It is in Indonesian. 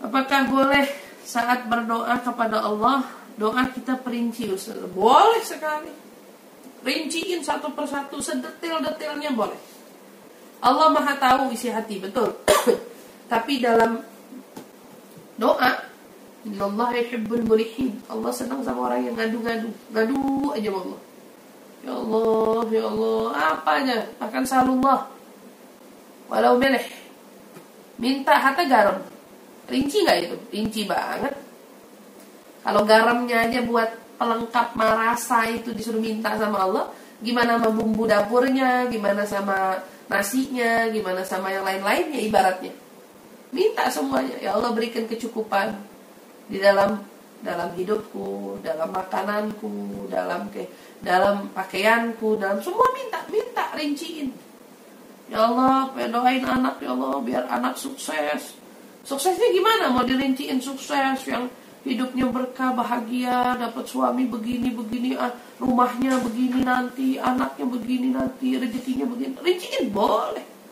Apakah boleh saat berdoa kepada Allah doa kita perinci? Boleh sekali. Rinciin satu persatu sedetil-detilnya boleh. Allah Maha tahu isi hati, betul. Tapi dalam doa Allah yuhibbul mulihin. Allah senang sama orang yang ngadu-ngadu. Ngadu aja Allah. Ya Allah, ya Allah, apa aja. Bahkan salullah. Walau meleh. Minta hatta garam. Rinci nggak itu? Rinci banget. Kalau garamnya aja buat pelengkap marasa itu disuruh minta sama Allah, gimana sama bumbu dapurnya, gimana sama nasinya, gimana sama yang lain-lainnya ibaratnya. Minta semuanya. Ya Allah berikan kecukupan di dalam dalam hidupku, dalam makananku, dalam ke dalam pakaianku, dalam semua minta, minta rinciin. Ya Allah, doain anak ya Allah biar anak sukses. Suksesnya gimana? Mau dirinciin sukses yang hidupnya berkah, bahagia, dapat suami begini begini, ah, rumahnya begini nanti, anaknya begini nanti, rezekinya begini. Rinciin boleh.